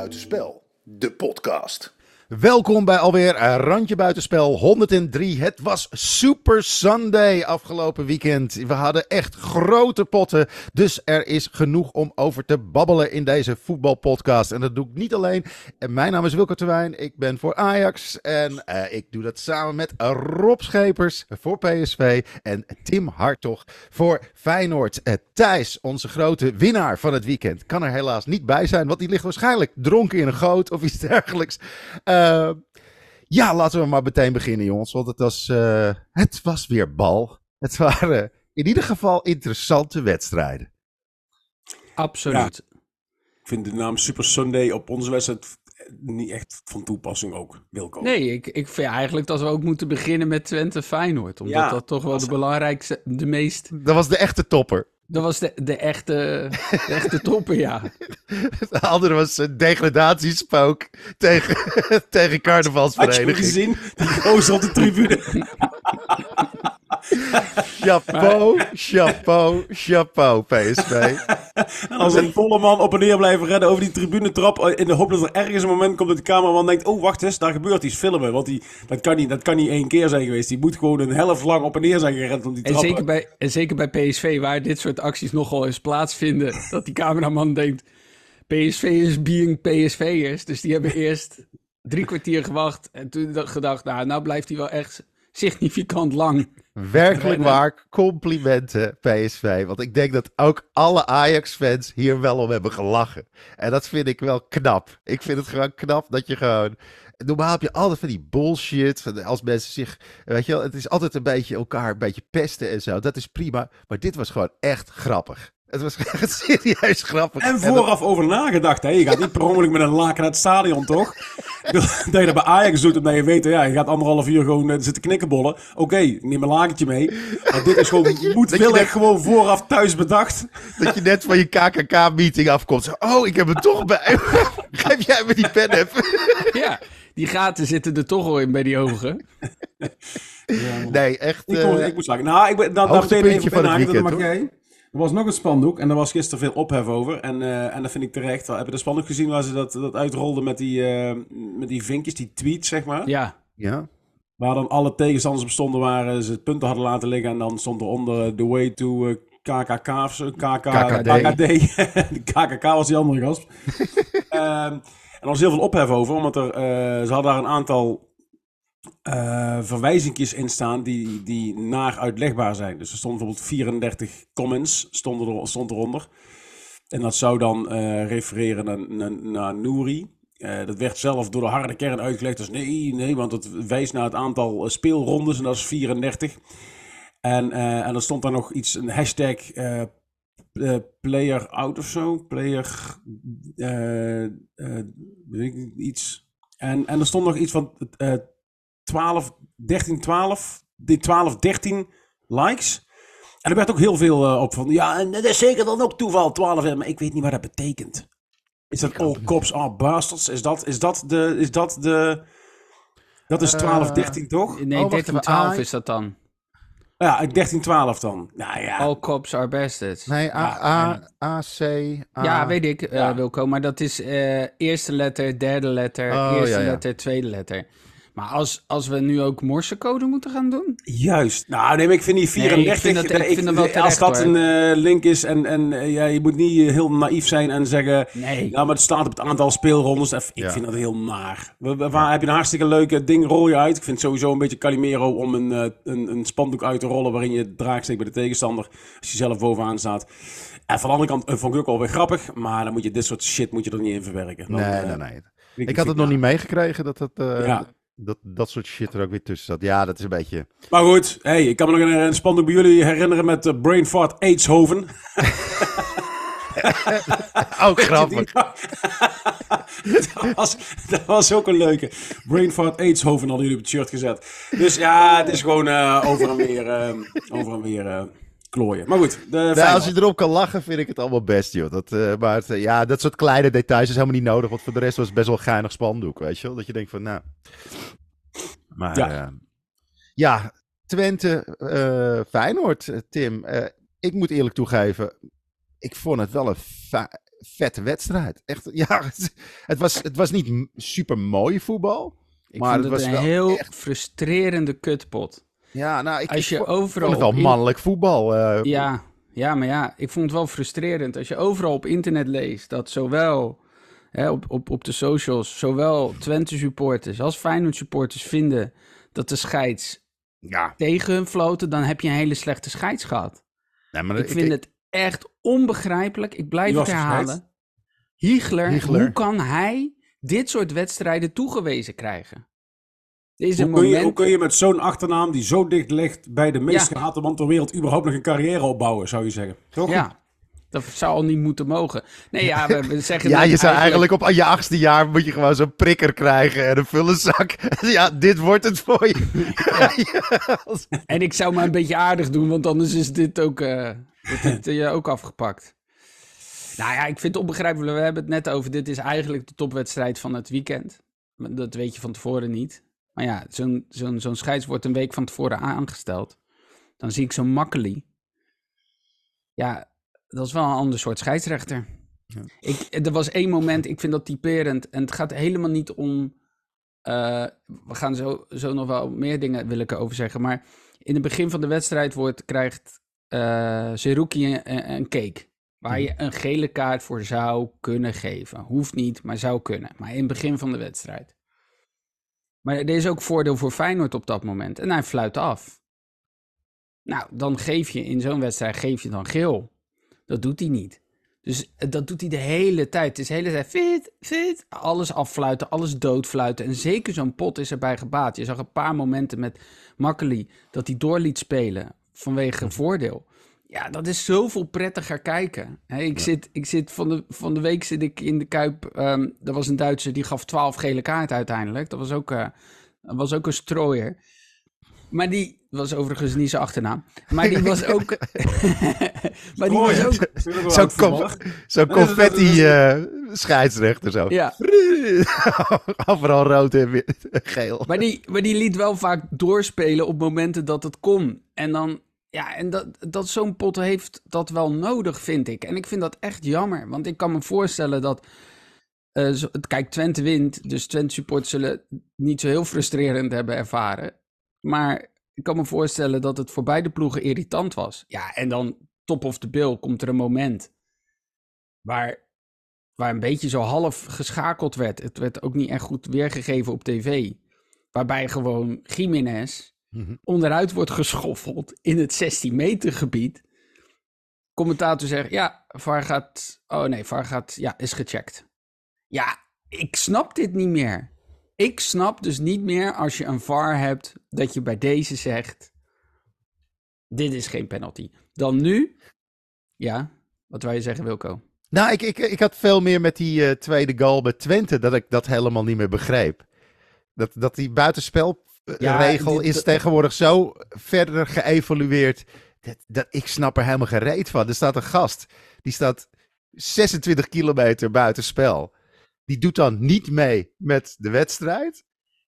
Buitenspel, de podcast. Welkom bij alweer Randje Buitenspel 103. Het was Super Sunday afgelopen weekend. We hadden echt grote potten. Dus er is genoeg om over te babbelen in deze voetbalpodcast. En dat doe ik niet alleen. En mijn naam is Wilco Terwijn. Ik ben voor Ajax. En uh, ik doe dat samen met Rob Schepers voor PSV. En Tim Hartog voor Feyenoord. Uh, Thijs, onze grote winnaar van het weekend, kan er helaas niet bij zijn. Want die ligt waarschijnlijk dronken in een goot of iets dergelijks. Uh, uh, ja, laten we maar meteen beginnen, jongens. Want het was, uh, het was weer bal. Het waren in ieder geval interessante wedstrijden. Absoluut. Ja. Ik vind de naam Super Sunday op onze wedstrijd niet echt van toepassing ook, Wilco. Nee, ik, ik vind eigenlijk dat we ook moeten beginnen met Twente Feyenoord. Omdat Ja, dat toch wel de belangrijkste, de meest... Dat was de echte topper. Dat was de, de echte, de echte toppen, ja. De andere was een degradatiespook tegen, tegen Had je carnavalsvereniging. gezien? Die gozer op de tribune. Chapeau, chapeau, chapeau, PSV. En als een volle man op en neer blijven rennen over die tribunetrap. eh, In de hoop dat er ergens een moment komt dat de cameraman denkt... Oh, wacht eens, daar gebeurt iets, filmen. Want die, dat, kan niet, dat kan niet één keer zijn geweest. Die moet gewoon een helft lang op en neer zijn gerend om die En trappen. zeker, bij, en zeker bij PSV, waar dit soort acties nogal eens plaatsvinden. Dat die cameraman denkt, PSV is being PSV'ers. Dus die hebben eerst drie kwartier gewacht. En toen gedacht, nou, nou blijft hij wel echt significant lang. Werkelijk waar, complimenten PSV. Want ik denk dat ook alle Ajax-fans hier wel om hebben gelachen. En dat vind ik wel knap. Ik vind het gewoon knap dat je gewoon... Normaal heb je altijd van die bullshit. Van als mensen zich... Weet je wel, het is altijd een beetje elkaar een beetje pesten en zo. Dat is prima. Maar dit was gewoon echt grappig. Het was echt serieus grappig. En dat- vooraf over nagedacht. Hè? Je gaat niet per ongeluk met een laken naar het stadion, toch? dat je dat bij Ajax doet, omdat je weet... Ja, je gaat anderhalf uur gewoon eh, zitten knikkenbollen. Oké, ik neem een lakentje mee. Maar dit is gewoon moedwillig net- gewoon vooraf thuis bedacht. Dat je net van je KKK-meeting afkomt. Zo, oh, ik heb het toch bij. Geef jij me die pen even? Ja, die gaten zitten er toch al in bij die ogen. Nee, echt. Ik, eh, kon, ik moest lachen. Nou, ik ben dan, dan meteen even van het benadrukken, dat weekend, mag jij. Er was nog een spandoek en daar was gisteren veel ophef over. En, eh, en dat vind ik terecht. Heb je de spandoek gezien waar ze dat, dat uitrolden met die, eh, met die vinkjes, die tweets, zeg maar? Ja, Ja. Waar dan alle tegenstanders op stonden waar ze het punten hadden laten liggen. En dan stond eronder eh, The Way to eh, KKK of zo. KK, KKD. KKD. De KKK was die andere gast. Ehm, en er was heel veel ophef over, omdat er, eh, ze hadden daar een aantal eh verwijzingjes in staan die, die naar uitlegbaar zijn. Dus er stonden bijvoorbeeld 34 comments stonden er, stond eronder. En dat zou dan eh, refereren naar, naar, naar. Eh, dat werd zelf door de harde kern uitgelegd. Dus nee, nee, want het wijst naar het aantal speelrondes en dat is 34. En, en er stond daar nog iets, een hashtag player out of zo. Player weet ik iets. En, en er stond nog iets van 12, 13, 12. Die 12, 13 likes. En er werd ook heel veel eh, op van. Ja, en dat is zeker dan ook toeval, 12. Maar ik weet niet wat dat betekent. Is dat all cops are bastards? Is dat, is dat de. Is dat de. Dat is 12, Eh, 13 toch? nee, Oh, wacht 13, even, 12 ah, is dat dan. Ja, 13, 12 dan. Nou ja. All cops are bastards. Nee, A, A, A, C. A. Ja, weet ik, eh, Ja. Wilco. Maar dat is eh, eerste letter, derde letter, Oh, eerste ja, ja. letter, tweede letter. Maar als, als we nu ook morsecode moeten gaan doen? Juist. Nou, nee, maar ik vind die 34. ik vind dat- ik vind dat wel als terecht, dat hoor. een eh, link is en, en eh, ja, je moet niet eh, heel naïef zijn en zeggen. Nee. Ja, maar het staat op het aantal speelrondes. Ik Ja. vind dat heel naar. We- we- Waar heb je een hartstikke leuke ding, rol je uit. Ik vind het sowieso een beetje Calimero om een, eh, een, een spandoek uit te rollen waarin je draak steekt bij de tegenstander. Als je zelf bovenaan staat. En van de andere kant eh, vond ik ook wel weer grappig. Maar dan moet je dit soort shit moet je er niet in verwerken. Dan, Nee, eh, nee, nee. Ik had het nog niet meegekregen dat dat, eh, Ja. Dat, dat soort shit er ook weer tussen zat. Ja, dat is een beetje. Maar goed, hey, ik kan me nog een, een spandoek bij jullie herinneren met uh, Brain Fart Aidshoven. Oh, grappig. dat, was, dat was ook een leuke. Brain Fart Aidshoven hadden jullie op het shirt gezet. Dus ja, het is gewoon eh, over en weer, eh, over en weer klooien. Maar goed, de Nou, als je erop kan lachen, vind ik het allemaal best, joh. Dat, eh, maar het, eh, ja, dat soort kleine details is helemaal niet nodig. Want voor de rest was het best wel een geinig spandoek, weet je wel. Dat je denkt van, nou... Maar Ja. ja, ja Twente, eh, Feyenoord, eh, Tim. eh, ik moet eerlijk toegeven, ik vond het wel een... vette wedstrijd. Echt, ja, het, het was, het was niet super mooi voetbal. Ik Maar vond het het was een wel heel echt- frustrerende kutpot. Ja, nou, ik, Als ik je vond- overal vond het wel in- mannelijk voetbal. eh, Ja, ja, maar ja, ik vond het wel frustrerend. Als je overal op internet leest dat zowel hè, op, op, op de socials, zowel Twente supporters als Feyenoord supporters vinden dat de scheids ja. tegen hun floten, dan heb je een hele slechte scheids gehad. Nee, maar Ik vind het echt onbegrijpelijk. Ik blijf het herhalen. Hiegler, Hiegler. hoe kan hij dit soort wedstrijden toegewezen krijgen? Is Hoe een kun, je, moment... hoe kun je met zo'n achternaam die zo dicht ligt bij de meest Ja. gehate man ter wereld überhaupt nog een carrière opbouwen, zou je zeggen? Toch? Ja, dat zou al niet moeten mogen. Nee, ja, we, we zeggen Ja, je zou eigenlijk op je achtste jaar moet je gewoon zo'n prikker krijgen en een vullenzak. Ja, dit wordt het voor je. En ik zou maar een beetje aardig doen, want anders is dit ook, eh, wordt dit, eh, ook afgepakt. Nou ja, ik vind het onbegrijpelijk. We hebben het net over. Dit is eigenlijk de topwedstrijd van het weekend. Dat weet je van tevoren niet. Maar ja, zo'n zo'n zo'n scheids wordt een week van tevoren aangesteld. Dan zie ik zo'n Makkeli. Ja, dat is wel een ander soort scheidsrechter. Ja. Ik, er was één moment, ik vind dat typerend. En het gaat helemaal niet om... eh, we gaan zo, zo nog wel meer dingen wil ik erover zeggen. Maar in het begin van de wedstrijd wordt, krijgt Zerouki een, een cake. Waar je een gele kaart voor zou kunnen geven. Hoeft niet, maar zou kunnen. Maar in het begin van de wedstrijd. Maar er is ook voordeel voor Feyenoord op dat moment. En hij fluit af. Nou, dan geef je in zo'n wedstrijd geef je dan geel. Dat doet hij niet. Dus eh, dat doet hij de hele tijd. Het is de hele tijd fit, fit. Alles affluiten, alles doodfluiten. En zeker zo'n pot is erbij gebaat. Je zag een paar momenten met Makkeli dat hij door liet spelen vanwege voordeel. Ja, dat is zoveel prettiger kijken. Hè, ik, zit, ik zit van de, van de week zit ik in de Kuip. ehm er was een Duitser die gaf 12 gele kaarten uiteindelijk. Dat was ook, eh, dat was ook een strooier. Maar die was overigens niet zijn achternaam. Maar die was ook. maar die was ook. Zo'n conf- zo'n confetti eh, scheidsrechter zo. Ja, Overal rood en wit- geel. maar die, maar die liet wel vaak doorspelen op momenten dat het kon. En dan. Ja, en dat, dat zo'n pot heeft dat wel nodig, vind ik. En ik vind dat echt jammer. Want ik kan me voorstellen dat. zo- kijk, Twente wint. Dus Twente supporters zullen niet zo heel frustrerend hebben ervaren. Maar ik kan me voorstellen dat het voor beide ploegen irritant was. Ja, en dan top of the bill komt er een moment. Waar, waar een beetje zo half geschakeld werd. Het werd ook niet echt goed weergegeven op tv. Waarbij gewoon Jiménez Mhm. onderuit wordt geschoffeld in het 16 meter gebied. Commentator zegt, ja, VAR gaat... Oh nee, VAR gaat... Ja, is gecheckt. Ja, ik snap dit niet meer. Ik snap dus niet meer als je een VAR hebt... dat je bij deze zegt... Dit is geen penalty. Dan nu... Ja, wat wil je zeggen, Wilco? Nou, ik, ik, ik had veel meer met die eh, tweede goal bij Twente dat ik dat helemaal niet meer begreep. Dat, dat die buitenspelregel die- is dat- tegenwoordig zo verder geëvolueerd. Dat, dat, ik snap er helemaal geen reet van. Er staat een gast, die staat 26 kilometer buitenspel. Die doet dan niet mee met de wedstrijd.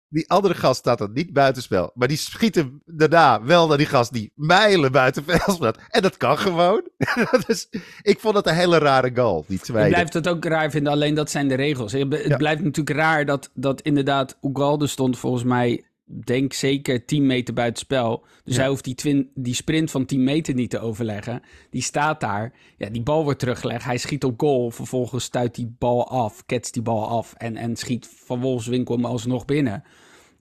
Die andere gast staat dan niet buitenspel. Maar die schieten daarna wel naar die gast die mijlen buitenspel staat. En dat kan gewoon. dus ik vond het een hele rare goal, die Ik tweede. blijf het ook raar vinden, alleen dat zijn de regels. Het het Ja. blijft natuurlijk raar dat, dat inderdaad Ugalde stond volgens mij, denk zeker 10 meter buiten spel. Dus Ja. hij hoeft die, twin, die sprint van 10 meter niet te overleggen. Die staat daar, ja, die bal wordt teruggelegd, hij schiet op goal. Vervolgens stuit die bal af, ketst die bal af en, en schiet Van Wolfswinkel hem alsnog binnen.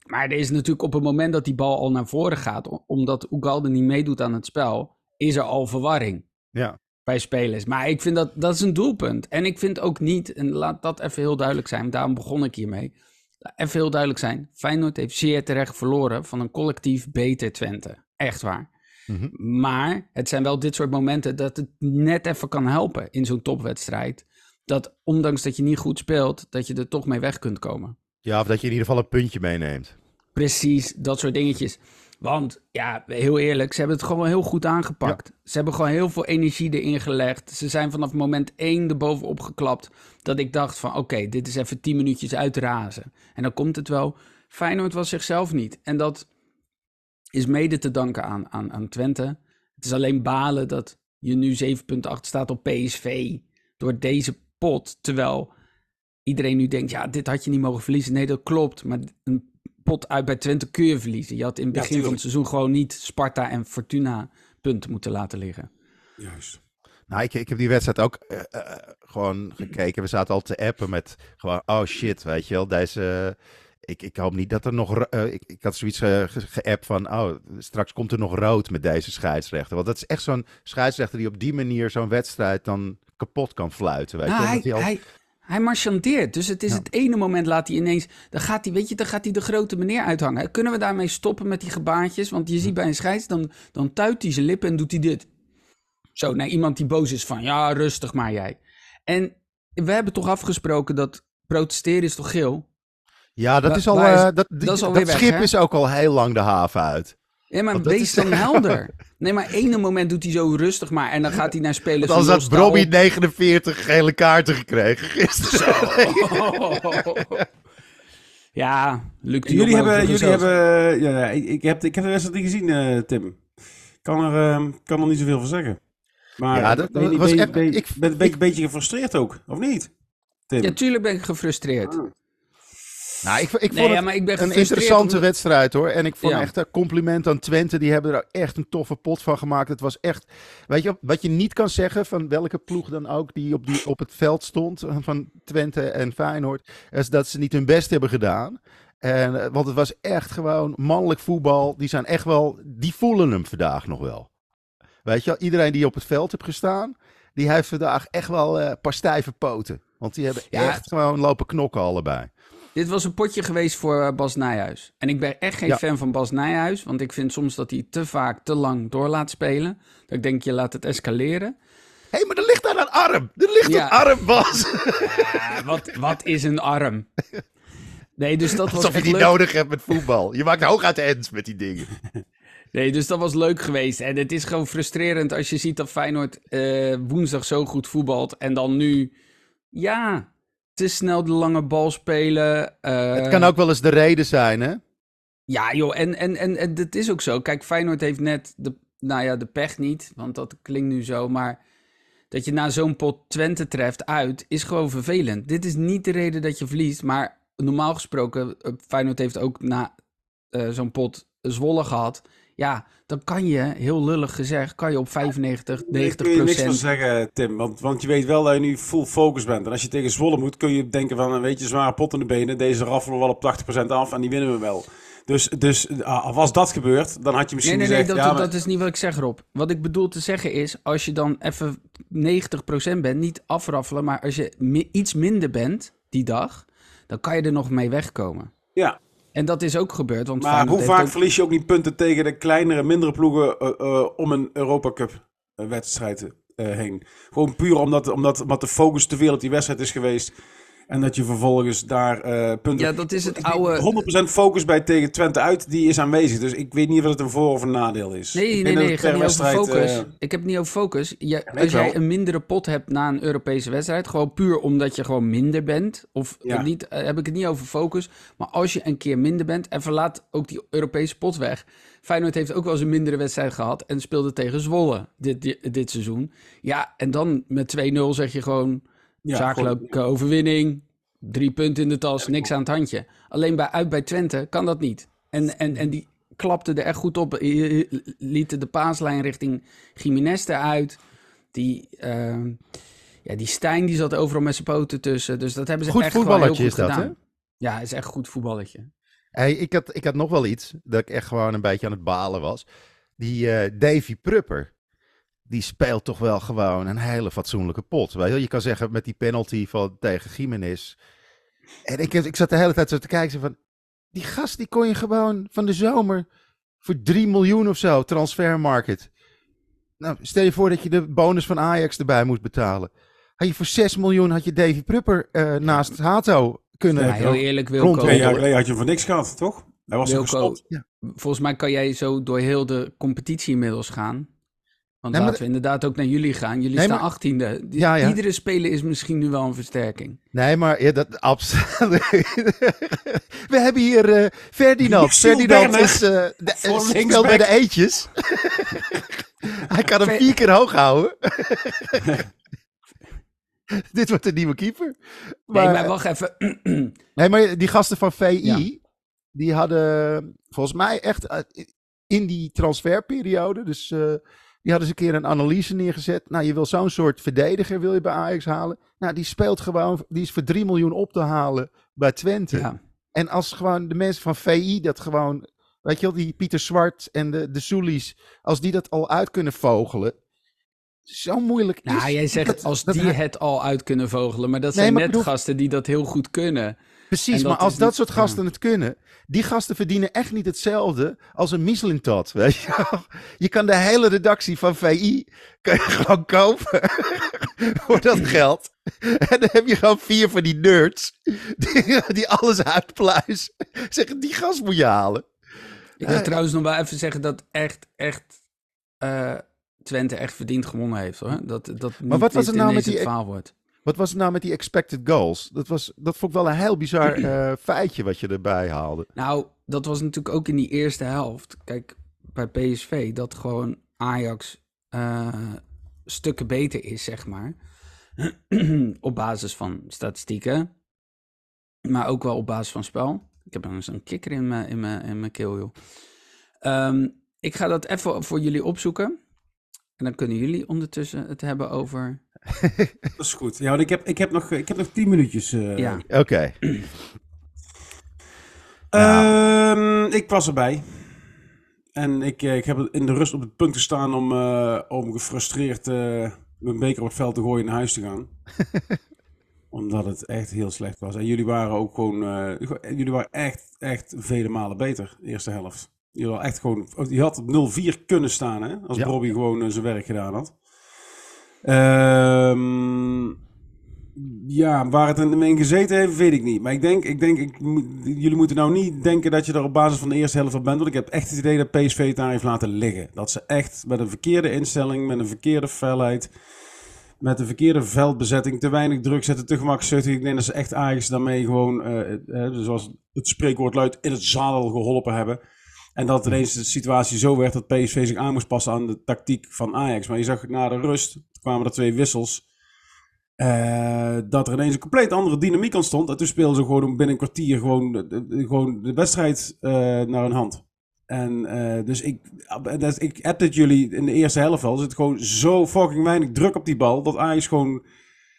Maar er is natuurlijk op het moment dat die bal al naar voren gaat, omdat Ugalde niet meedoet aan het spel, is er al verwarring Ja. bij spelers. Maar ik vind dat, dat is een doelpunt. En ik vind ook niet, en laat dat even heel duidelijk zijn, daarom begon ik hiermee. Even heel duidelijk zijn, Feyenoord heeft zeer terecht verloren van een collectief beter Twente. Echt waar. Mhm. Maar het zijn wel dit soort momenten dat het net even kan helpen in zo'n topwedstrijd. Dat ondanks dat je niet goed speelt, dat je er toch mee weg kunt komen. ja, of dat je in ieder geval een puntje meeneemt. Precies, dat soort dingetjes. Want ja, heel eerlijk, ze hebben het gewoon heel goed aangepakt. Ze hebben gewoon heel veel energie erin gelegd. Ze zijn vanaf moment één erbovenop geklapt. Dat ik dacht van oké, dit is even tien minuutjes uitrazen. En dan komt het wel. Feyenoord was zichzelf niet. En dat is mede te danken aan, aan, aan Twente. Het is alleen balen dat je nu 7 punten achter staat op PSV. Door deze pot. Terwijl iedereen nu denkt, ja, dit had je niet mogen verliezen. Nee, dat klopt. Maar een pot uit bij Twente kun je verliezen. Je had in het Ja, begin van het seizoen gewoon niet Sparta en Fortuna punten moeten laten liggen. Juist. Nou, ik, ik heb die wedstrijd ook eh, eh, gewoon gekeken. We zaten al te appen met gewoon, oh shit, weet je wel, deze... ik, ik hoop niet dat er nog... eh, ik, ik had zoiets ge- geappt van, oh, straks komt er nog rood met deze scheidsrechter. Want dat is echt zo'n scheidsrechter die op die manier zo'n wedstrijd dan kapot kan fluiten, weet Nou, je wel. hij, Dat hij al- hij, hij marchandeert. Dus het is Ja. het ene moment laat hij ineens... Dan gaat hij, weet je, dan gaat hij de grote meneer uithangen. Kunnen we daarmee stoppen met die gebaartjes? Want je ziet bij een scheids, dan, dan tuit hij zijn lippen en doet hij dit. Zo, naar iemand die boos is van... Ja, rustig maar jij. En we hebben toch afgesproken dat protesteren is toch geel? Ja, dat Wa- is al... is- eh, dat, die- dat is dat alweer weg, schip hè? is ook al heel lang de haven uit. Ja, maar wees is- dan helder. Nee, maar ene moment doet hij zo rustig maar. En dan gaat hij naar spelers... Anders van, had "Jos, sta Bobby op." 49 gele kaarten gekregen gisteren. ja, lukt die Jullie hebben, jullie hebben ja, ja, ik, ik, heb, ik heb de wedstrijd niet gezien, eh, Tim. Kan er, eh, kan er niet zoveel van zeggen. Maar Ja, dat ben was ben ik- ben- ben je ik- een beetje gefrustreerd ook, of niet? Tim? Ja, tuurlijk ben ik gefrustreerd. Nou, ik, ik vond Nee, ja, het maar ik ben een interessante om- wedstrijd hoor. En ik vond Ja. echt een compliment aan Twente. Die hebben er echt een toffe pot van gemaakt. Het was echt, weet je, wat je niet kan zeggen van welke ploeg dan ook die op, die, op het veld stond eh, van Twente en Feyenoord, is dat ze niet hun best hebben gedaan. En, eh, want het was echt gewoon mannelijk voetbal. Die zijn echt wel, die voelen hem vandaag nog wel. Weet je iedereen die op het veld heeft gestaan, die heeft vandaag echt wel eh, een paar stijve poten. Want die hebben Ja. echt gewoon lopen knokken allebei. Dit was een potje geweest voor eh, Bas Nijhuis. En ik ben echt geen Ja. fan van Bas Nijhuis. Want ik vind soms dat hij te vaak te lang door laat spelen. Dat ik denk, je laat het escaleren. Hé, hey, maar er ligt daar een arm. Er ligt Ja. een arm, Bas. Ja, wat, wat is een arm? Nee, dus dat was Alsof je echt die leuk. nodig hebt met voetbal. Je maakt hooguit ends met die dingen. Nee, dus dat was leuk geweest. En het is gewoon frustrerend als je ziet dat Feyenoord eh, woensdag zo goed voetbalt. En dan nu, ja, te snel de lange bal spelen. eh, het kan ook wel eens de reden zijn, hè? Ja, joh, en, en, en, en dat is ook zo. Kijk, Feyenoord heeft net de, nou ja, de pech niet, want dat klinkt nu zo, maar dat je na zo'n pot Twente treft uit, is gewoon vervelend. Dit is niet de reden dat je verliest, maar normaal gesproken, eh, Feyenoord heeft ook na eh, zo'n pot Zwolle gehad. Ja, dan kan je, heel lullig gezegd, kan je op 95, Daar 90 kun je niks van procent... zeggen, Tim. Want, want je weet wel dat je nu full focus bent. En als je tegen Zwolle moet, kun je denken van... Weet je, zware pot in de benen. Deze raffelen we wel op 80% af en die winnen we wel. Dus, dus ah, was dat gebeurd, dan had je Nee, misschien nee, nee, gezegd... dat, ja, dat, maar- dat is niet wat ik zeg, Rob. Wat ik bedoel te zeggen is, als je dan even 90% bent, niet afraffelen, maar als je mi- iets minder bent die dag, dan kan je er nog mee wegkomen. ja. En dat is ook gebeurd, want Maar hoe vaak ook- verlies je ook niet punten tegen de kleinere, mindere ploegen eh, eh, om een Europa Cup eh, wedstrijd heen? Gewoon puur omdat, omdat, omdat de focus te veel op die wedstrijd is geweest. En dat je vervolgens daar eh, punten... Ja, dat is het oude... 100% focus bij tegen Twente uit, die is aanwezig. Dus ik weet niet of het een voor- of een nadeel is. Nee, Ik nee, nee, het het gaat niet over focus. eh, ik heb het niet over focus. Ik als jij wel. een mindere pot hebt na een Europese wedstrijd, gewoon puur omdat je gewoon minder bent, of Ja. eh, niet, eh, heb ik het niet over focus, maar als je een keer minder bent en verlaat ook die Europese pot weg. Feyenoord heeft ook wel eens een mindere wedstrijd gehad en speelde tegen Zwolle dit, dit, dit seizoen. Ja, en dan met 2-0 zeg je gewoon ja, zakelijke overwinning, drie punten in de tas, niks aan het handje. Alleen bij, uit bij Twente kan dat niet. En, en, en die klapte er echt goed op, lieten de paaslijn richting Jiménez eruit. Die, ehm, ja, die Stijn die zat overal met zijn poten tussen. Dus dat hebben ze Goed echt gewoon heel voetballetje goed is dat, gedaan. hè? Ja, is echt een goed voetballetje. Hey, ik, had, ik had nog wel iets dat ik echt gewoon een beetje aan het balen was. Die eh, Davy Prupper, die speelt toch wel gewoon een hele fatsoenlijke pot. Weet je, je kan zeggen met die penalty van, tegen Jiménez. En ik, ik zat de hele tijd zo te kijken zo van, die gast die kon je gewoon van de zomer voor 3 miljoen of zo, transfermarket. Nou, stel je voor dat je de bonus van Ajax erbij moest betalen. Had je voor 6 miljoen had je Davy Prupper eh, naast Hato kunnen... Ja, heel eerlijk, Rond-. Twee jaar geleden had je voor niks gehad, toch? Hij was Wilco, gestopt. volgens mij kan jij zo door heel de competitie inmiddels gaan. Want Nee, maar laten we inderdaad ook naar jullie gaan. Jullie Nee, staan maar- achttiende. Die- Ja, ja. Iedere speler is misschien nu wel een versterking. Nee, maar ja, dat absoluut. We hebben hier eh, Ferdinand. Ferdinand is, eh, de, speelt bij de eetjes. Hij kan hem vier keer hoog houden. dit wordt de nieuwe keeper. nee, maar wacht even. Nee, maar die gasten van VI, Ja. die hadden volgens mij echt eh, in die transferperiode, dus eh, die hadden ze een keer een analyse neergezet. Nou, je wil zo'n soort verdediger wil je bij Ajax halen. Nou, die speelt gewoon, die is voor 3 miljoen op te halen bij Twente. ja. En als gewoon de mensen van VI dat gewoon, weet je wel, die Pieter Zwart en de, de Soelies, als die dat al uit kunnen vogelen, zo moeilijk is Nou, jij zegt dat- als dat die hij- het al uit kunnen vogelen. Maar dat Nee, zijn maar net bedoel- gasten die dat heel goed kunnen. Precies, maar als dat niet- soort gasten het kunnen, die gasten verdienen echt niet hetzelfde als een Michelin-tot, weet je. Je kan de hele redactie van VI kan je gewoon kopen voor dat geld. En dan heb je gewoon vier van die nerds die, die alles uitpluizen. Zeggen, die gast moet je halen. Ik wil Eh, trouwens nog wel even zeggen dat echt, echt eh, Twente echt verdiend gewonnen heeft hoor. Dat, dat Maar wat was het er nou met die- het wordt. Wat was het nou met die expected goals? Dat, was, dat vond ik wel een heel bizar eh, feitje wat je erbij haalde. Nou, dat was natuurlijk ook in die eerste helft. Kijk, bij PSV dat gewoon Ajax eh, stukken beter is, zeg maar. op basis van statistieken. Maar ook wel op basis van spel. Ik heb een zo'n kikker in mijn, in mijn, in mijn keel, joh. Ehm, ik ga dat even voor jullie opzoeken. En dan kunnen jullie ondertussen het hebben over... Dat is goed. Ja, want ik heb, ik heb, nog, ik heb nog tien minuutjes. eh. Ja, Oké. Ehm, ik was erbij. En ik, eh, ik heb in de rust op het punt gestaan om, eh, om gefrustreerd eh, mijn beker op het veld te gooien en naar huis te gaan. Omdat het echt heel slecht was. En jullie waren ook gewoon. eh, jullie waren echt, echt vele malen beter, de eerste helft. Je had echt gewoon. Je had op 0-4 kunnen staan, hè? Als Ja. Bobby gewoon zijn werk gedaan had. Ehm, ja, waar het in gezeten heeft, weet ik niet. Maar ik denk, ik denk ik, jullie moeten nou niet denken dat je er op basis van de eerste helft op bent. Want ik heb echt het idee dat PSV het daar heeft laten liggen. Dat ze echt met een verkeerde instelling, met een verkeerde felheid, met een verkeerde veldbezetting, te weinig druk zetten, te gemakzuchtig. Ik denk dat ze echt Ajax daarmee gewoon, eh, eh, zoals het spreekwoord luidt, in het zadel geholpen hebben. En dat ineens de situatie zo werd dat PSV zich aan moest passen aan de tactiek van Ajax. Maar je zag na de rust, kwamen er twee wissels. eh, dat er ineens een compleet andere dynamiek ontstond. En toen speelden ze gewoon binnen een kwartier gewoon de, gewoon de wedstrijd eh, naar hun hand. En eh, dus ik, dat, ik heb dit jullie in de eerste helft al. Er zit gewoon zo fucking weinig druk op die bal. Dat Ajax gewoon,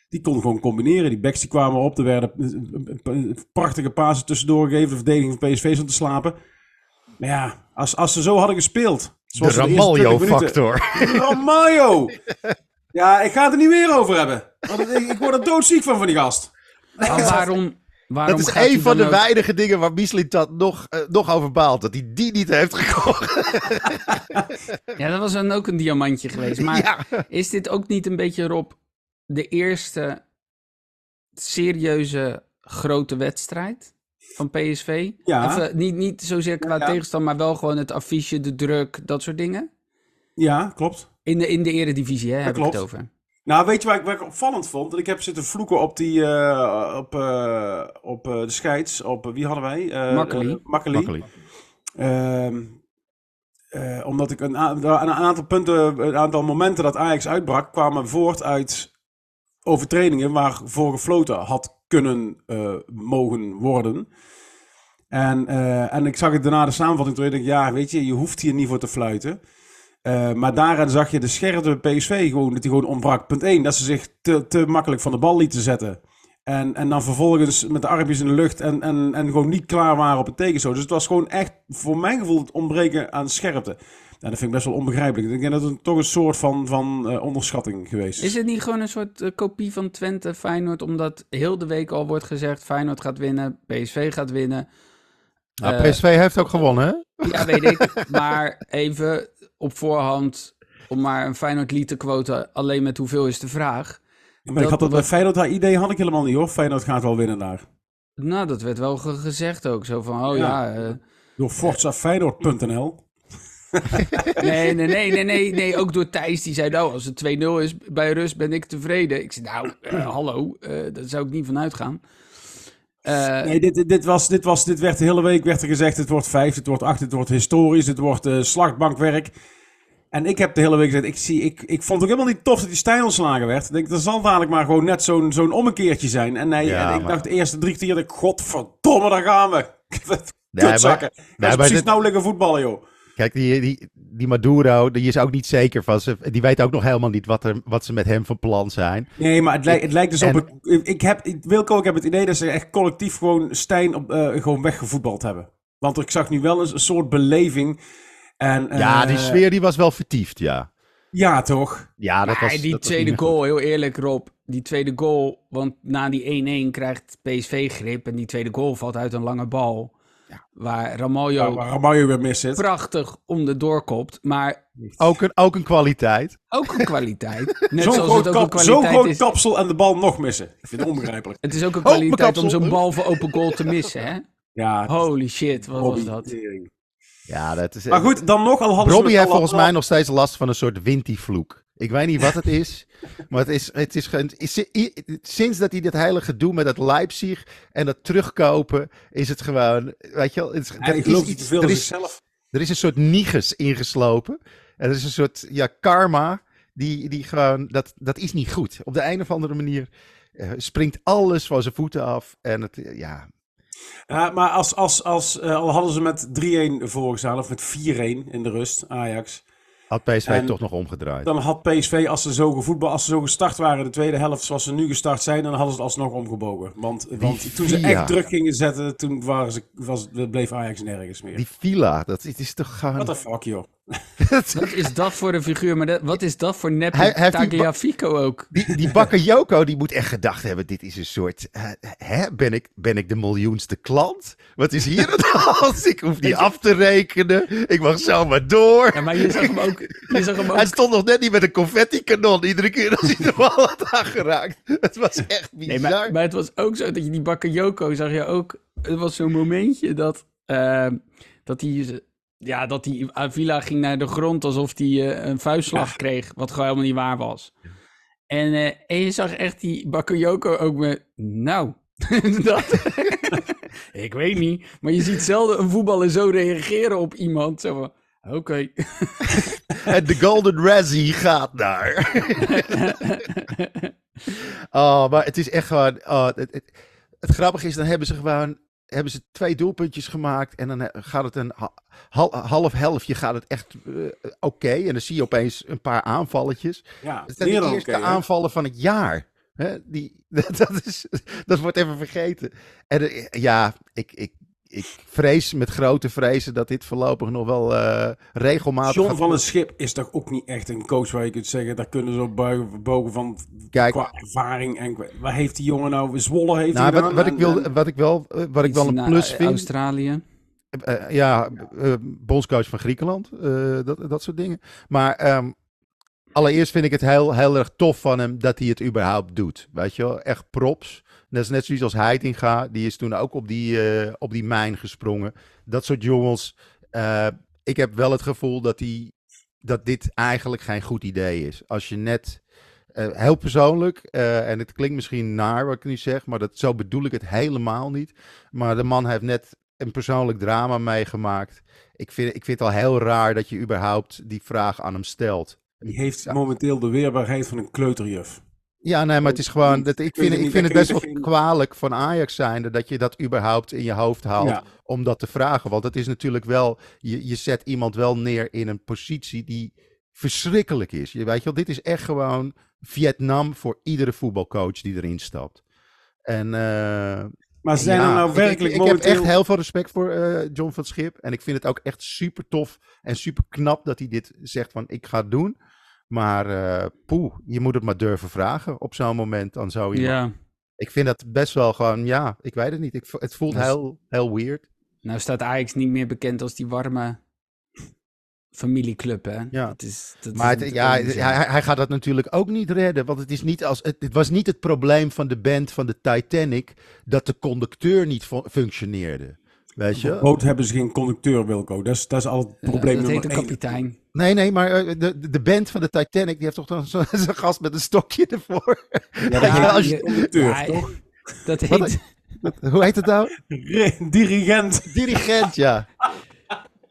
die kon gewoon combineren. Die backs die kwamen op. Er werden een- een- een prachtige pasen tussendoor gegeven. De verdediging van PSV stond te slapen. Maar ja, als, als ze zo hadden gespeeld. De zoals ze eerste 20 minuten- Ramaljo-factor. Ramaljo! Ja, ik ga het er niet meer over hebben. Want ik, ik word er doodziek van, van die gast. maar waarom, waarom Dat is een van de ook- weinige dingen waar Michelin dat nog, eh, nog over baalt. Dat hij die niet heeft gekocht. Ja, dat was dan ook een diamantje geweest. Maar Ja. is dit ook niet een beetje, Rob, de eerste serieuze grote wedstrijd van PSV? Ja. Even, niet, niet zozeer qua Ja. tegenstand, maar wel gewoon het affiche, de druk, dat soort dingen? Ja, klopt. In de, in de eredivisie, hè, heb ik het over. Nou, weet je waar ik, waar ik opvallend vond? Dat ik heb zitten vloeken op die, eh, op, eh, op eh, de scheids, op, eh, wie hadden wij? Eh Makkeli. eh. Ehm, eh, omdat ik een, een aantal punten, een aantal momenten dat Ajax uitbrak, kwamen voort uit overtredingen waarvoor gefloten had kunnen eh, mogen worden. En, eh, en ik zag het daarna de samenvatting terug. Ik dacht, ja, weet je, je hoeft hier niet voor te fluiten. Eh, maar daarin zag je de scherpe PSV gewoon, dat die gewoon ontbrak. Punt 1, dat ze zich te, te makkelijk van de bal lieten zetten. En, en dan vervolgens met de armpjes in de lucht en, en, en gewoon niet klaar waren op het tegenstoot. Dus het was gewoon echt, voor mijn gevoel, het ontbreken aan scherpte. Nou, dat vind ik best wel onbegrijpelijk. Ik denk dat het toch een soort van, van eh, onderschatting geweest is. Is het niet gewoon een soort eh, kopie van Twente, Feyenoord, omdat heel de week al wordt gezegd, Feyenoord gaat winnen, PSV gaat winnen. Nou, Eh, PSV heeft ook gewonnen, hè? Ja, weet ik. Maar even op voorhand, om maar een Feyenoord lied te quoten, alleen met hoeveel is de vraag. Ja, maar ik had dat bij Feyenoord, dat idee had ik helemaal niet hoor. Feyenoord gaat wel winnen daar. Nou, dat werd wel ge- gezegd ook. Zo van, oh ja. Ja. eh, Door ForzaFeyenoord.nl. nee, nee, nee, nee, nee, nee. Ook door Thijs, die zei, nou, als het 2-0 is bij rust, ben ik tevreden. Ik zei, nou, eh, hallo, eh, daar zou ik niet van uitgaan. Eh, Nee, dit, dit, was, dit, was, dit werd de hele week werd er gezegd: het wordt vijf, het wordt acht, het wordt historisch, het wordt eh, slachtbankwerk. En ik heb de hele week gezegd, ik, zie, ik, ik vond het ook helemaal niet tof dat die Stijn ontslagen werd. Ik denk, dat zal dadelijk maar gewoon net zo'n zo'n ommekeertje zijn. En, nee, Ja, en ik maar- dacht de eerste drie ik, godverdomme, daar gaan we. Nee, Kutzakken. maar- nee, is maar precies dit- nou liggen voetballen, joh. Kijk, die, die, die Maduro, die is ook niet zeker van ze. Die weet ook nog helemaal niet wat, er, wat ze met hem van plan zijn. Nee, maar het, lijkt het lijkt dus En- op... een- ik heb, ik- Wilco, ik heb het idee dat ze echt collectief gewoon Stijn op, eh, gewoon weggevoetbald hebben. Want ik zag nu wel eens een soort beleving. En, ja, eh, die sfeer die was wel vertiefd, ja. Ja, toch? Ja, dat Maar was die dat tweede goal, heel eerlijk Rob. Die tweede goal, want na die 1-1 krijgt PSV grip. En die tweede goal valt uit een lange bal. Waar Ramaljo Ja, waar Ramaljo weer mis zit. prachtig om de doorkopt. Maar. Ook een, ook een kwaliteit. ook een kwaliteit. Net Zo'n zoals groot, het ook een kap, zo'n kwaliteit groot is. kapsel en de bal nog missen. Ik vind het onbegrijpelijk. Het is ook een Oh, kwaliteit om zo'n bal voor open goal te missen, hè? Ja, Holy shit, wat was dat? tering. Ja, dat is. Maar goed, dan nog al hadden. Robbie heeft volgens mij nog steeds last van een soort winti-vloek. Ik weet niet wat het is, maar het is, het is, ge- is- sinds dat hij dit hele gedoe met het Leipzig en dat terugkopen, is het gewoon, weet je wel, het is, er, is iets, veel er, is, zichzelf. er is een soort nigus ingeslopen. En er is een soort ja, karma, die, die gewoon, dat, dat is niet goed. Op de een of andere manier eh, springt alles van zijn voeten af. En het, ja, Ja, maar als, als, als, eh, al hadden ze met 3-1 voorgestaan, of met 4-1 in de rust, Ajax. had PSV En- toch nog omgedraaid. Dan had PSV, als ze zo gevoetbal, als ze zo gestart waren de tweede helft zoals ze nu gestart zijn, dan hadden ze het alsnog omgebogen. Want, want toen ze echt druk gingen zetten, toen waren ze, was, bleef Ajax nergens meer. Die villa, dat is toch gewoon... What the fuck, joh. Wat is dat voor een figuur? Maar dat, wat is dat voor neppe Hij- Tagliafico ook? Die, die Bakayoko, die moet echt gedacht hebben, dit is een soort, eh, hè, ben ik, ben ik de miljoenste klant? Wat is hier de hand? Ik hoef niet af te rekenen, ik mag zomaar door. Ja, maar je zag hem ook... Je zag hem ook Hij stond nog net niet met een confetti-kanon, iedere keer als hij de bal had aangeraakt. Het was echt bizar. Nee, maar, maar het was ook zo dat je die Bakayoko zag je ook. Het was zo'n momentje dat, eh, dat hij. Ja, dat die Avila ging naar de grond alsof hij eh, een vuistslag kreeg, wat gewoon helemaal niet waar was. En, eh, en je zag echt die Bakayoko ook met, nou, dat, ik weet niet. Maar je ziet zelden een voetballer zo reageren op iemand. Zo van, oké. En de Golden Razzie gaat naar. oh, maar het is echt gewoon. Oh, het, het, het grappige is, dan hebben ze gewoon. Hebben ze twee doelpuntjes gemaakt en dan gaat het een ha- hal- half helftje gaat het echt eh, oké. En dan zie je opeens een paar aanvalletjes. Ja, Het zijn de eerste aanvallen van het jaar. Hè? Die, dat, is, dat wordt even vergeten. En eh, ja, ik, ik, ik vrees met grote vrezen dat dit voorlopig nog wel eh, regelmatig John gaat van het Schip is toch ook niet echt een coach waar je kunt zeggen, daar kunnen ze op buigen, bogen van Kijk. qua ervaring. En waar heeft die jongen nou? Zwolle heeft Nou, hij wat, wat, ik wil, en- wat ik wel, eh, wat ik wel een plus eh, vind. Australië. eh, ja, eh, bondscoach van Griekenland. eh, dat, dat soort dingen. Maar ehm, allereerst vind ik het heel, heel erg tof van hem dat hij het überhaupt doet. Weet je wel, echt props. Dat is net zoiets als Heitinga. Die is toen ook op die, eh, op die mijn gesprongen. Dat soort jongens. eh, ik heb wel het gevoel dat, die, dat dit eigenlijk geen goed idee is. Als je net... eh, heel persoonlijk, en het klinkt misschien naar wat ik nu zeg, maar dat, zo bedoel ik het helemaal niet. Maar de man heeft net een persoonlijk drama meegemaakt. Ik vind, ik vind het al heel raar dat je überhaupt die vraag aan hem stelt. Die heeft momenteel de weerbaarheid van een kleuterjuf. Ja, nee, maar het is gewoon. Dat, ik vind, ik vind het best wel kwalijk van Ajax zijnde dat je dat überhaupt in je hoofd haalt Ja. om dat te vragen. Want het is natuurlijk wel. Je, je zet iemand wel neer in een positie die verschrikkelijk is. Je weet je wel, dit is echt gewoon Vietnam voor iedere voetbalcoach die erin stapt. En. eh, Maar zijn ja, er nou werkelijk ik, ik, momenteel... heb echt heel veel respect voor eh, John van Schip. En ik vind het ook echt super tof en super knap dat hij dit zegt van ik ga het doen. Maar eh poeh, je moet het maar durven vragen op zo'n moment aan zo iemand. Ja. Ik vind dat best wel gewoon, ja, ik weet het niet. Ik, het voelt is- heel, heel weird. Nou staat Ajax niet meer bekend als die warme familieclub, hè? Ja. Dat is, dat Maar is het, ja, hij, gaat dat natuurlijk ook niet redden. Want het, is niet als, het, het was niet het probleem van de band van de Titanic dat de conducteur niet fu- functioneerde. Weet je? Op boot hebben ze geen conducteur, Wilco. Dat is, dat is al het Ja, probleem dat heet een één. kapitein. Nee, nee, maar eh, de, de- de band van de Titanic, die heeft toch dan zo- zo'n gast met een stokje ervoor. Ja, dat Ja, heet als je- conducteur, Ja, toch? Dat Wat heet... Hoe heet het nou? Dirigent. Dirigent, ja.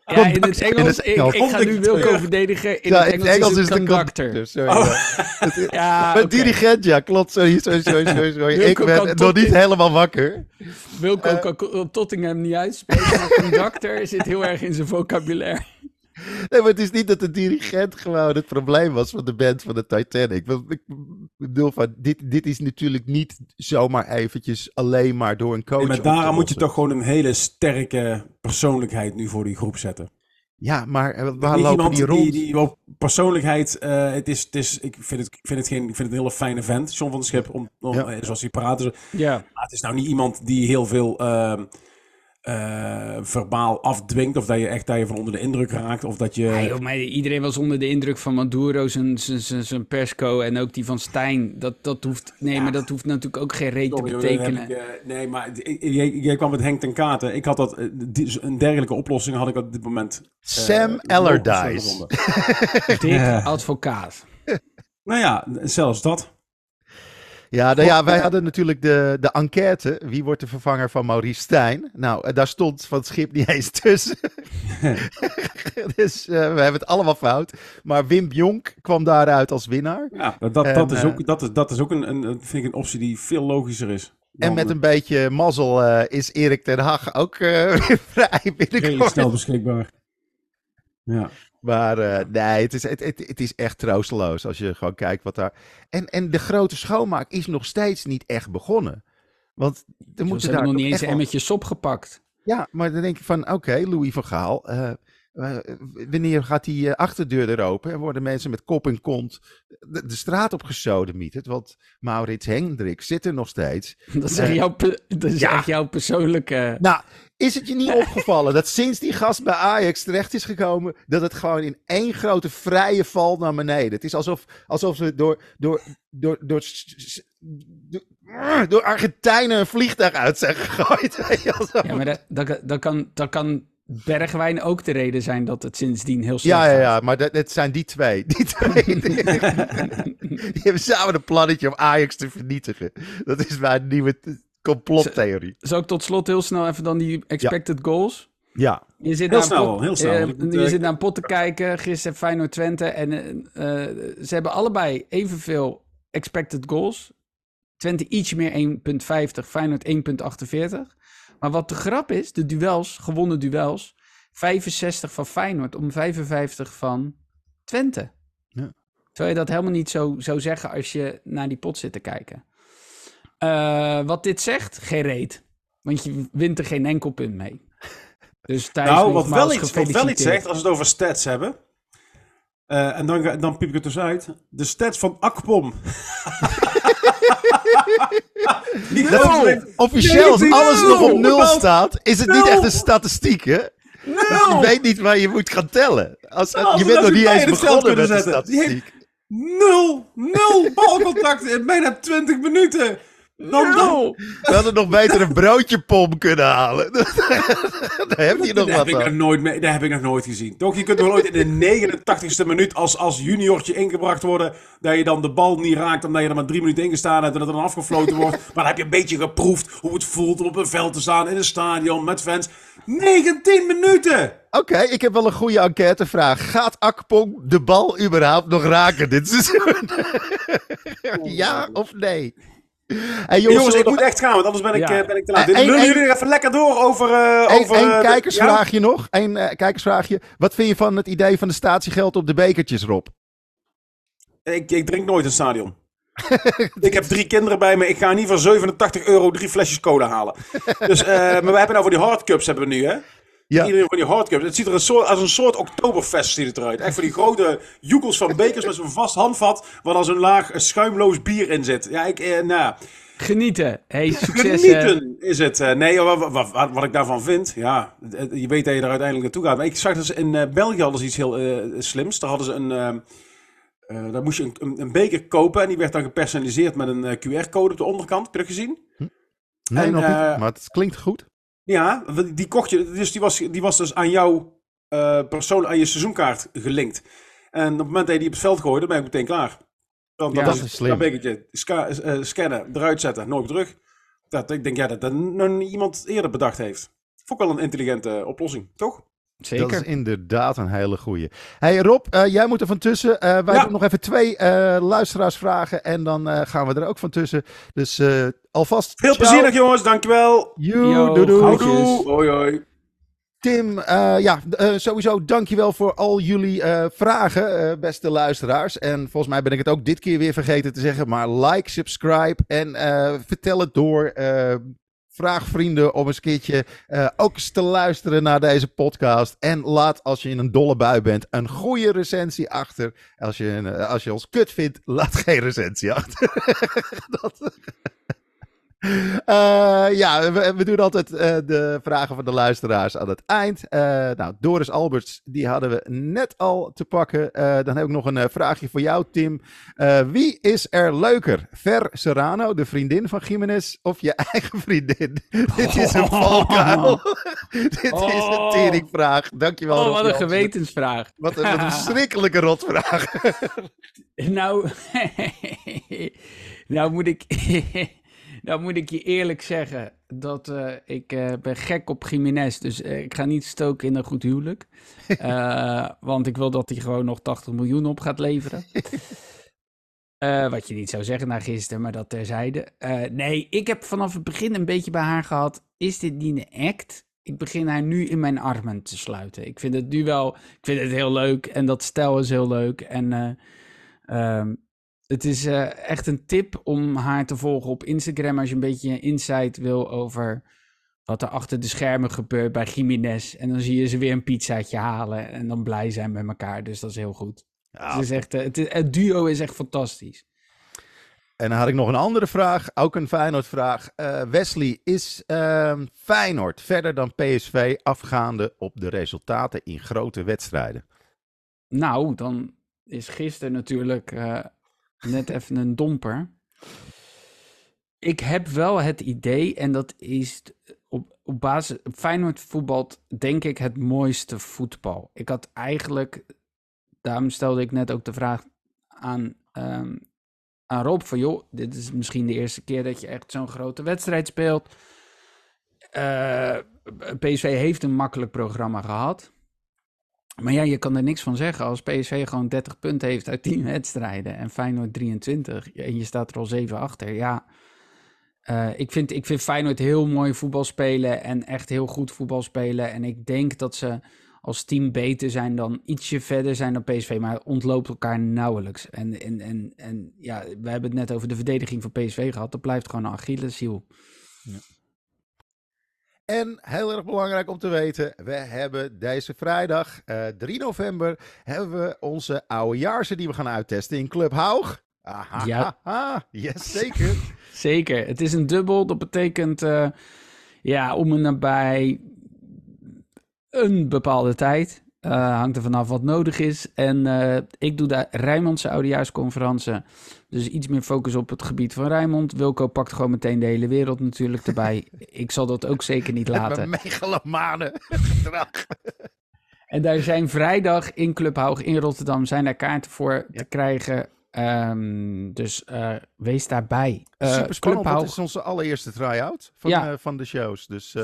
Ja, in het Engels. In het ik, Engels. ik ga nu Wilco verdedigen. In ja, het Engels, is het een conductor. conductor. Sorry, Oh. ja. Het oké. dirigent, ja, klopt. Sorry, sorry, sorry, sorry. sorry. Wilco Ik kan ben nog tot niet in- helemaal wakker. Wilco Eh. kan Tottingham niet uitspreken, maar conductor zit heel erg in zijn vocabulaire. Nee, maar het is niet dat de dirigent gewoon het probleem was van de band van de Titanic. Want Ik bedoel, van, dit, dit is natuurlijk niet zomaar eventjes alleen maar door een coach. Nee, maar daarom moet je toch gewoon een hele sterke persoonlijkheid nu voor die groep zetten. Ja, maar eh, waar lopen iemand die rond? Die, die op persoonlijkheid, eh, het is, het is, ik, vind het, ik, vind het geen, ik vind het een hele fijne vent, John van der Schip, om, om, Ja. eh, zoals hij praat. Dus, Ja. maar het is nou niet iemand die heel veel ehm, eh, verbaal afdwingt, of dat je echt dat je van onder de indruk raakt, of dat je... Ja, joh, maar iedereen was onder de indruk van Maduro, zijn, zijn, persco en ook die van Stijn. Dat, dat hoeft, nee, Ja. maar dat hoeft natuurlijk ook geen reet te Sorry, betekenen. ik, eh, nee, maar jij, jij kwam met Henk ten Katen. Ik had dat, eh, die- een dergelijke oplossing had ik op dit moment. Sam nog Allardyce. Dik advocaat. Nou ja, zelfs dat. Ja, nou ja, wij hadden natuurlijk de, de enquête. Wie wordt de vervanger van Maurice Stijn? Nou, eh, daar stond van het schip niet eens tussen. dus eh, we hebben het allemaal fout. Maar Wim Jonk kwam daaruit als winnaar. Ja, dat, dat, En, dat is eh, ook, dat is, dat is ook een, een, een- vind ik een optie die veel logischer is. En met een beetje mazzel eh, is Erik ten Hag ook eh, weer vrij binnenkort. snel beschikbaar. Ja. Maar eh, nee, het is, het, het, het is echt troosteloos als je gewoon kijkt wat daar... En, en de grote schoonmaak is nog steeds niet echt begonnen. Want er Ze moeten hebben daar nog niet eens echt een wel- emmertje sop gepakt. Ja, maar dan denk je van, oké, Louis van Gaal, eh, eh, wanneer gaat die eh, achterdeur er open en worden mensen met kop en kont de, de straat op gesodemieterd? Want Maurits Hendricks zit er nog steeds. Dat is, echt, Eh, jouw, dat is ja. echt jouw persoonlijke... Nou, is het je niet opgevallen dat sinds die gast bij Ajax terecht is gekomen, dat het gewoon in één grote vrije val naar beneden. Het is alsof, alsof ze door, door, door, door, door, door Argentijnen een vliegtuig uit zijn gegooid. Ja, maar dat, dat, dat, kan, dat kan Bergwijn ook de reden zijn dat het sindsdien heel slecht Ja, ja, ja, maar dat, het zijn die twee. Die twee. die, hebben samen een plannetje om Ajax te vernietigen. Dat is mijn nieuwe complottheorie. Zal ik tot slot heel snel even dan die expected goals? Ja. Je zit Heel naar snel, pot- heel snel, eh, je eh, zit naar een pot te kijken. Gisteren Feyenoord Twente. En eh, ze hebben allebei evenveel expected goals. Twente iets meer 1,50. Feyenoord 1,48. Maar wat de grap is, de duels, gewonnen duels. 65 van Feyenoord om 55 van Twente. Ja. Terwijl je dat helemaal niet zo zou zeggen als je naar die pot zit te kijken. Eh, wat dit zegt, geen reet. Want je wint er geen enkel punt mee. Dus Nou, wat wel, iets, wat wel iets zegt, als we het over stats hebben. eh, en dan, dan piep ik het dus uit. De stats van Akpom. Heeft officieel, als alles nul. nog op nul staat, is het niet Nul. echt een statistiek, hè? Je weet niet waar je moet gaan tellen. Als, Als je bent nog niet eens begonnen met de statistiek. Nul, nul balcontacten in bijna 20 minuten. Dan, dan, Nul! We hadden nog beter een broodje pom kunnen halen. Daar heb je nog daar, heb wat ik nog nooit mee, daar heb ik nog nooit gezien. Toch, je kunt nog nooit in de 89ste minuut als, als juniortje ingebracht worden. Dat je dan de bal niet raakt omdat je er maar drie minuten in gestaan hebt en dat er dan afgefloten wordt. Maar dan heb je een beetje geproefd hoe het voelt om op een veld te staan in een stadion met fans. 19 minuten! Oké, ik heb wel een goede enquêtevraag. Gaat Akpong de bal überhaupt nog raken dit seizoen? ja of nee? Hey, jongens, Jongens, ik nog moet echt gaan, want anders ben ik, Ja. eh, ben ik te laat. Lullen één- jullie er even lekker door over... eh Eén over eh, de- kijkersvraagje nog. Eén eh, kijkersvraagje. Wat vind je van het idee van de statiegeld op de bekertjes, Rob? Ik, ik drink nooit in het stadion. ik heb drie kinderen bij me. Ik ga niet voor 87 euro drie flesjes cola halen. Dus, eh, maar we hebben nou voor die hardcups hebben we nu, hè? Ja. Iedereen van die hardcups. Het ziet er een soort, als een soort oktoberfest ziet het eruit. Echt voor die grote joekels van bekers met zo'n vast handvat... waar dan zo'n laag eh, schuimloos bier in zit. Ja, ik, eh, nou... Genieten. Hey, succes. eh. Genieten is het. Eh, nee, wat, wat, wat, wat ik daarvan vind, ja, je weet dat je er uiteindelijk naartoe gaat. Maar ik zag dus in eh, België hadden ze iets heel eh, slims. Daar hadden ze een, eh, eh, daar moest je een, een, een beker kopen en die werd dan gepersonaliseerd met een QR-code op de onderkant. Heb je dat gezien? Nee, En, nog niet. Maar het klinkt goed. Ja, die kocht je, dus die was, die was dus aan jouw eh, persoon, aan je seizoenkaart gelinkt. En op het moment dat je die op het veld gooide, ben ik meteen klaar. Dan, Ja, dat is slim. Ska- eh, scannen, eruit zetten, nooit terug. Dat, ik denk ja, dat dat iemand eerder bedacht heeft. Vond ik wel een intelligente oplossing, toch? Zeker. Dat is inderdaad een hele goeie. Hey Rob, eh, jij moet er van tussen. Eh, wij Ja. doen nog even twee eh luisteraarsvragen en dan eh, gaan we er ook van tussen. Dus eh, alvast. Veel ciao. plezier nog, jongens. Dankjewel. Yo, doei, doei. Hoi, hoi. Tim, eh, ja, sowieso dankjewel voor al jullie eh, vragen, eh, beste luisteraars. En volgens mij ben ik het ook dit keer weer vergeten te zeggen, maar like, subscribe en eh, vertel het door. Vraag vrienden om eens een eh, ook eens te luisteren naar deze podcast. En laat, als je in een dolle bui bent, een goede recensie achter. Als je, eh, als je ons kut vindt, laat geen recensie achter. Dat... Eh, ja, we, we doen altijd eh, de vragen van de luisteraars aan het eind. Eh, nou, Doris Alberts, die hadden we net al te pakken. Dan heb ik nog een vraagje voor jou, Tim. Wie is er leuker? Ver Serrano, de vriendin van Jiménez, of je eigen vriendin? Dit is een valkuil. Dit is een Oh. teringvraag. Dankjewel, Oh, Rob wat een gewetensvraag. Wat een, wat een verschrikkelijke rotvraag. Nou, nou, moet ik, nou moet ik je eerlijk zeggen dat eh, ik eh, ben gek op Jiménez. Dus eh, ik ga niet stoken in een goed huwelijk. Want ik wil dat hij gewoon nog 80 miljoen op gaat leveren. Wat je niet zou zeggen na gisteren, maar dat terzijde. Nee, ik heb vanaf het begin een beetje bij haar gehad. Is dit niet een act? Ik begin haar nu in mijn armen te sluiten. Ik vind het nu wel. Ik vind het heel leuk. En dat stel is heel leuk. En eh, ehm, het is eh, echt een tip om haar te volgen op Instagram. Als je een beetje insight wil over wat er achter de schermen gebeurt bij Jiménez. En dan zie je ze weer een pizzaatje halen. En dan blij zijn met elkaar. Dus dat is heel goed. Ja, het, is echt, eh, het, is- het duo is echt fantastisch. En dan had ik nog een andere vraag, ook een Feyenoord-vraag. Eh, Wesley, is ehm, Feyenoord verder dan PSV afgaande op de resultaten in grote wedstrijden? Nou, dan is gisteren natuurlijk net even een domper. Ik heb wel het idee, en dat is op, op basis. Feyenoord voetbalt, denk ik, het mooiste voetbal. Ik had eigenlijk. Daarom stelde ik net ook de vraag aan, ehm, aan Rob: van joh, dit is misschien de eerste keer dat je echt zo'n grote wedstrijd speelt. Eh, PSV heeft een makkelijk programma gehad. Maar ja, je kan er niks van zeggen. Als PSV gewoon 30 punten heeft uit 10 wedstrijden en Feyenoord 23 en je staat er al 7 achter. Ja, eh, ik, vind, ik vind Feyenoord heel mooi voetbal spelen en echt heel goed voetbal spelen. En ik denk dat ze als team beter zijn dan ietsje verder zijn dan PSV, maar ontloopt elkaar nauwelijks. En, en, en, en ja, we hebben het net over de verdediging van PSV gehad. Dat blijft gewoon een Achilleshiel. En heel erg belangrijk om te weten, we hebben deze vrijdag, eh 3 november, hebben we onze oudejaarse die we gaan uittesten in Club Haug. Aha, Ja. yes, zeker. Zeker. Het is een dubbel. Dat betekent eh, ja, om en nabij een bepaalde tijd. Eh, hangt er vanaf wat nodig is. En eh, ik doe de Rijnmondse oudejaarsconferentie. Dus iets meer focus op het gebied van Rijnmond. Wilco pakt gewoon meteen de hele wereld natuurlijk erbij. ik zal dat ook zeker niet laten. megalomane gedrag. En daar zijn vrijdag in Club Haug in Rotterdam zijn er kaarten voor te krijgen. Ehm, dus eh, wees daarbij. Super spannend, Haug- is onze allereerste try-out van, Ja. van de shows. Dus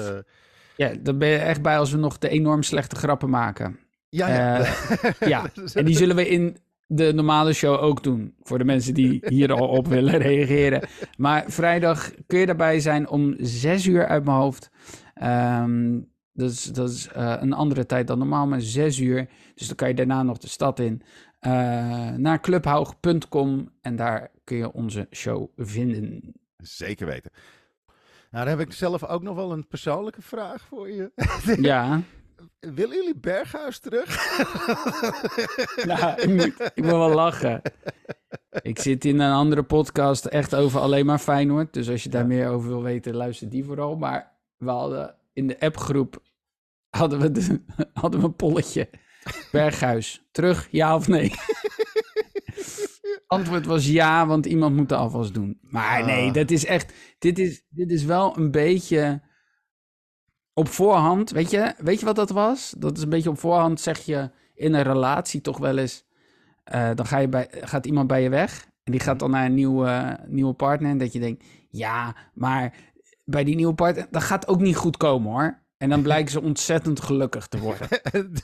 Ja, daar ben je echt bij als we nog de enorm slechte grappen maken. Ja, ja. Eh, ja, en die zullen we in de normale show ook doen. Voor de mensen die hier al op willen reageren. Maar vrijdag kun je daarbij zijn om zes uur uit mijn hoofd. Ehm, dat is, dat is eh, een andere tijd dan normaal, maar zes uur. Dus dan kan je daarna nog de stad in. eh, naar clubhaug.com en daar kun je onze show vinden. Zeker weten. Nou, dan heb ik zelf ook nog wel een persoonlijke vraag voor je. Ja, Willen jullie Berghuis terug? nou, ik, moet, ik moet wel lachen. Ik zit in een andere podcast echt over alleen maar Feyenoord. Dus als je daar Ja. meer over wil weten, luister die vooral. Maar we hadden in de appgroep hadden we, de, hadden we een polletje. Berghuis, terug, ja of nee? Antwoord was ja, want iemand moet de afwas doen. Maar nee, Ah. dat is echt... Dit is, dit is wel een beetje op voorhand. Weet je, weet je wat dat was? Dat is een beetje op voorhand, zeg je in een relatie toch wel eens... eh, dan ga je bij, gaat iemand bij je weg en die gaat dan naar een nieuwe, nieuwe partner. En dat je denkt, ja, maar bij die nieuwe partner, dat gaat ook niet goed komen hoor. En dan blijken ze ontzettend gelukkig te worden.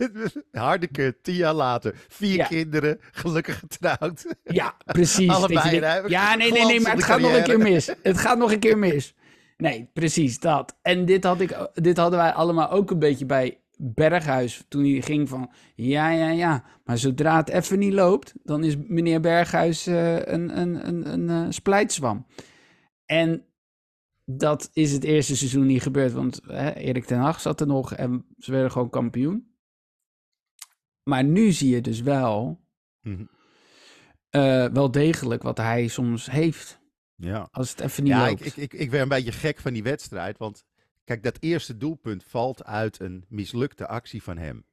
Harde kut, tien jaar later. Vier Ja. kinderen, gelukkig getrouwd. Ja, precies. Allebei, denkt, ja, nee, nee, nee, maar het gaat nog een keer mis. Het gaat nog een keer mis. Nee, precies dat. En dit, had ik, dit hadden wij allemaal ook een beetje bij Berghuis. Toen hij ging van, ja, ja, ja. Maar zodra het even niet loopt, dan is meneer Berghuis eh, een, een, een, een eh, splijtswam. En dat is het eerste seizoen niet gebeurd. Want hè, Erik ten Hag zat er nog en ze werden gewoon kampioen. Maar nu zie je dus wel, Mhm. eh, wel degelijk wat hij soms heeft. Ja. Als het even niet Ja, ik, loopt. ik, ik, ik werd een beetje gek van die wedstrijd. Want kijk, dat eerste doelpunt valt uit een mislukte actie van hem.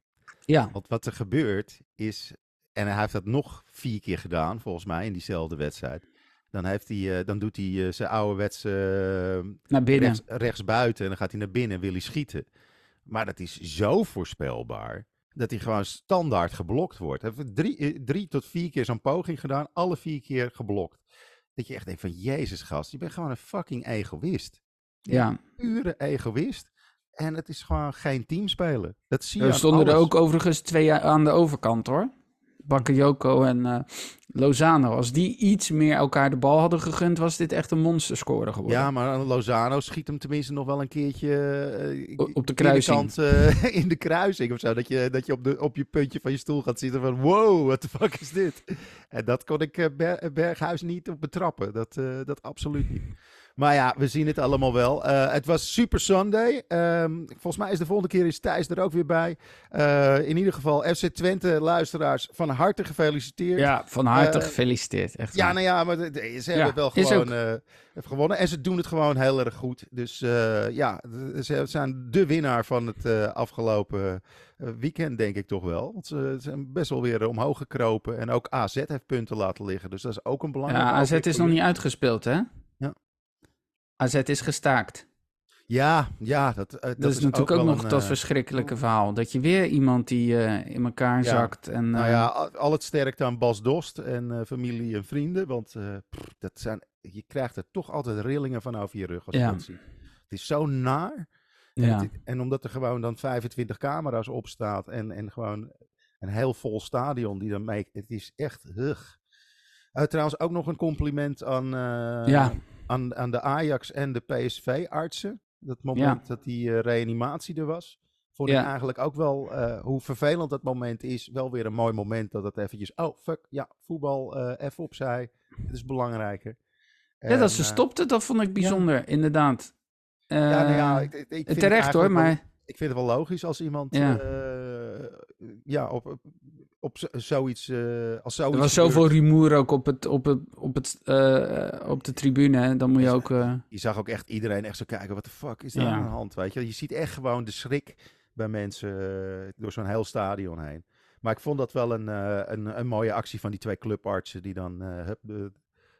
ja, Want wat er gebeurt is, en hij heeft dat nog vier keer gedaan, volgens mij, in diezelfde wedstrijd. Dan, heeft hij, eh, dan doet hij eh, zijn ouderwetse eh, naar binnen. rechts, rechts buiten en dan gaat hij naar binnen en wil hij schieten. Maar dat is zo voorspelbaar dat hij gewoon standaard geblokt wordt. Hij heeft drie, drie tot vier keer zo'n poging gedaan, alle vier keer geblokt. Dat je echt denkt van, jezus gast, je bent gewoon een fucking egoïst. Ja, Pure egoïst. En het is gewoon geen teamspelen. Dat zie je er aan stonden er ook overigens twee aan de overkant hoor. Bakayoko en eh, Lozano. Als die iets meer elkaar de bal hadden gegund, was dit echt een monsterscore geworden. Ja, maar Lozano schiet hem tenminste nog wel een keertje eh, op de kruising. in de, kant, eh, in de kruising of zo. Dat je, dat je, op, de, op je puntje van je stoel gaat zitten van wow, what the fuck is dit? En dat kon ik Ber- Berghuis niet op betrappen. Dat, dat absoluut niet. Maar ja, we zien het allemaal wel. Eh, het was Super Sunday. Ehm, volgens mij is de volgende keer is Thijs er ook weer bij. Eh, in ieder geval, FC Twente luisteraars, van harte gefeliciteerd. Ja, van harte Eh, gefeliciteerd. Echt Ja, nou ja, maar ze Ja, hebben wel gewoon gewonnen. En ze doen het gewoon heel erg goed. Dus ja, ze zijn de winnaar van het afgelopen weekend, denk ik toch wel. Want ze zijn best wel weer omhoog gekropen. En ook AZ heeft punten laten liggen. Dus dat is ook een belangrijk. ja, AZ is nog niet uitgespeeld hè? AZ is gestaakt. Ja, ja, dat, eh, dat Dat, is, natuurlijk ook, nog een, dat eh, verschrikkelijke verhaal. Dat je weer iemand die eh, in elkaar Ja. zakt. En, Nou ja, al het sterkte aan Bas Dost en familie en vrienden. Want pff, dat zijn, je krijgt er toch altijd rillingen van over je rug als je dat ziet. Het is zo naar. En, ja. het- en omdat er gewoon dan 25 camera's op staat en, en gewoon een heel vol stadion die dan mee... Het is echt hug. Eh, trouwens ook nog een compliment aan, Ja. Aan, aan de Ajax en de PSV-artsen. Dat moment dat die eh, reanimatie er was. Vond ik Ja. eigenlijk ook wel, eh, hoe vervelend dat moment is, wel weer een mooi moment dat het eventjes... Oh, fuck, ja, voetbal, eh even opzij. Het is belangrijker. ja, dat ze stopte, dat vond ik bijzonder, inderdaad. ja, nou ja, ik, ik, ik vind het terecht hoor, wel- maar ik vind het wel logisch als iemand Ja. ja, op, op, op zo- zoiets, eh, als zoiets er was gebeurt. zoveel rumoer ook op, het, op, het, op, het, eh, op de tribune. hè. Dan moet je ook... eh, Je zag ook echt iedereen echt zo kijken, wat de fuck is daar Ja. aan de hand, weet je. Je ziet echt gewoon de schrik bij mensen eh, door zo'n heel stadion heen. Maar ik vond dat wel een, eh, een, een mooie actie van die twee clubartsen die dan eh hup, eh,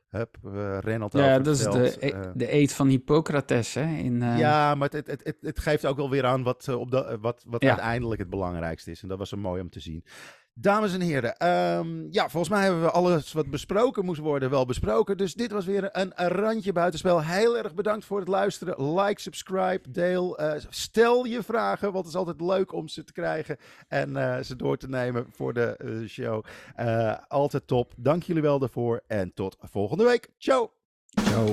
hup, eh Rennelt ja, dat is de, e- eh, de eet van Hippocrates, hè? In, eh, ja, maar het, het, het, het geeft ook wel weer aan wat, eh, op de, eh, wat, wat Ja. uiteindelijk het belangrijkste is. En dat was zo mooi om te zien. Dames en heren, ehm, ja, volgens mij hebben we alles wat besproken moest worden wel besproken. Dus dit was weer een, randje buitenspel. Heel erg bedankt voor het luisteren. Like, subscribe, deel. eh, stel je vragen, want het is altijd leuk om ze te krijgen en eh, ze door te nemen voor de eh, show. Altijd top. Dank jullie wel daarvoor en tot volgende week. Ciao! Zo.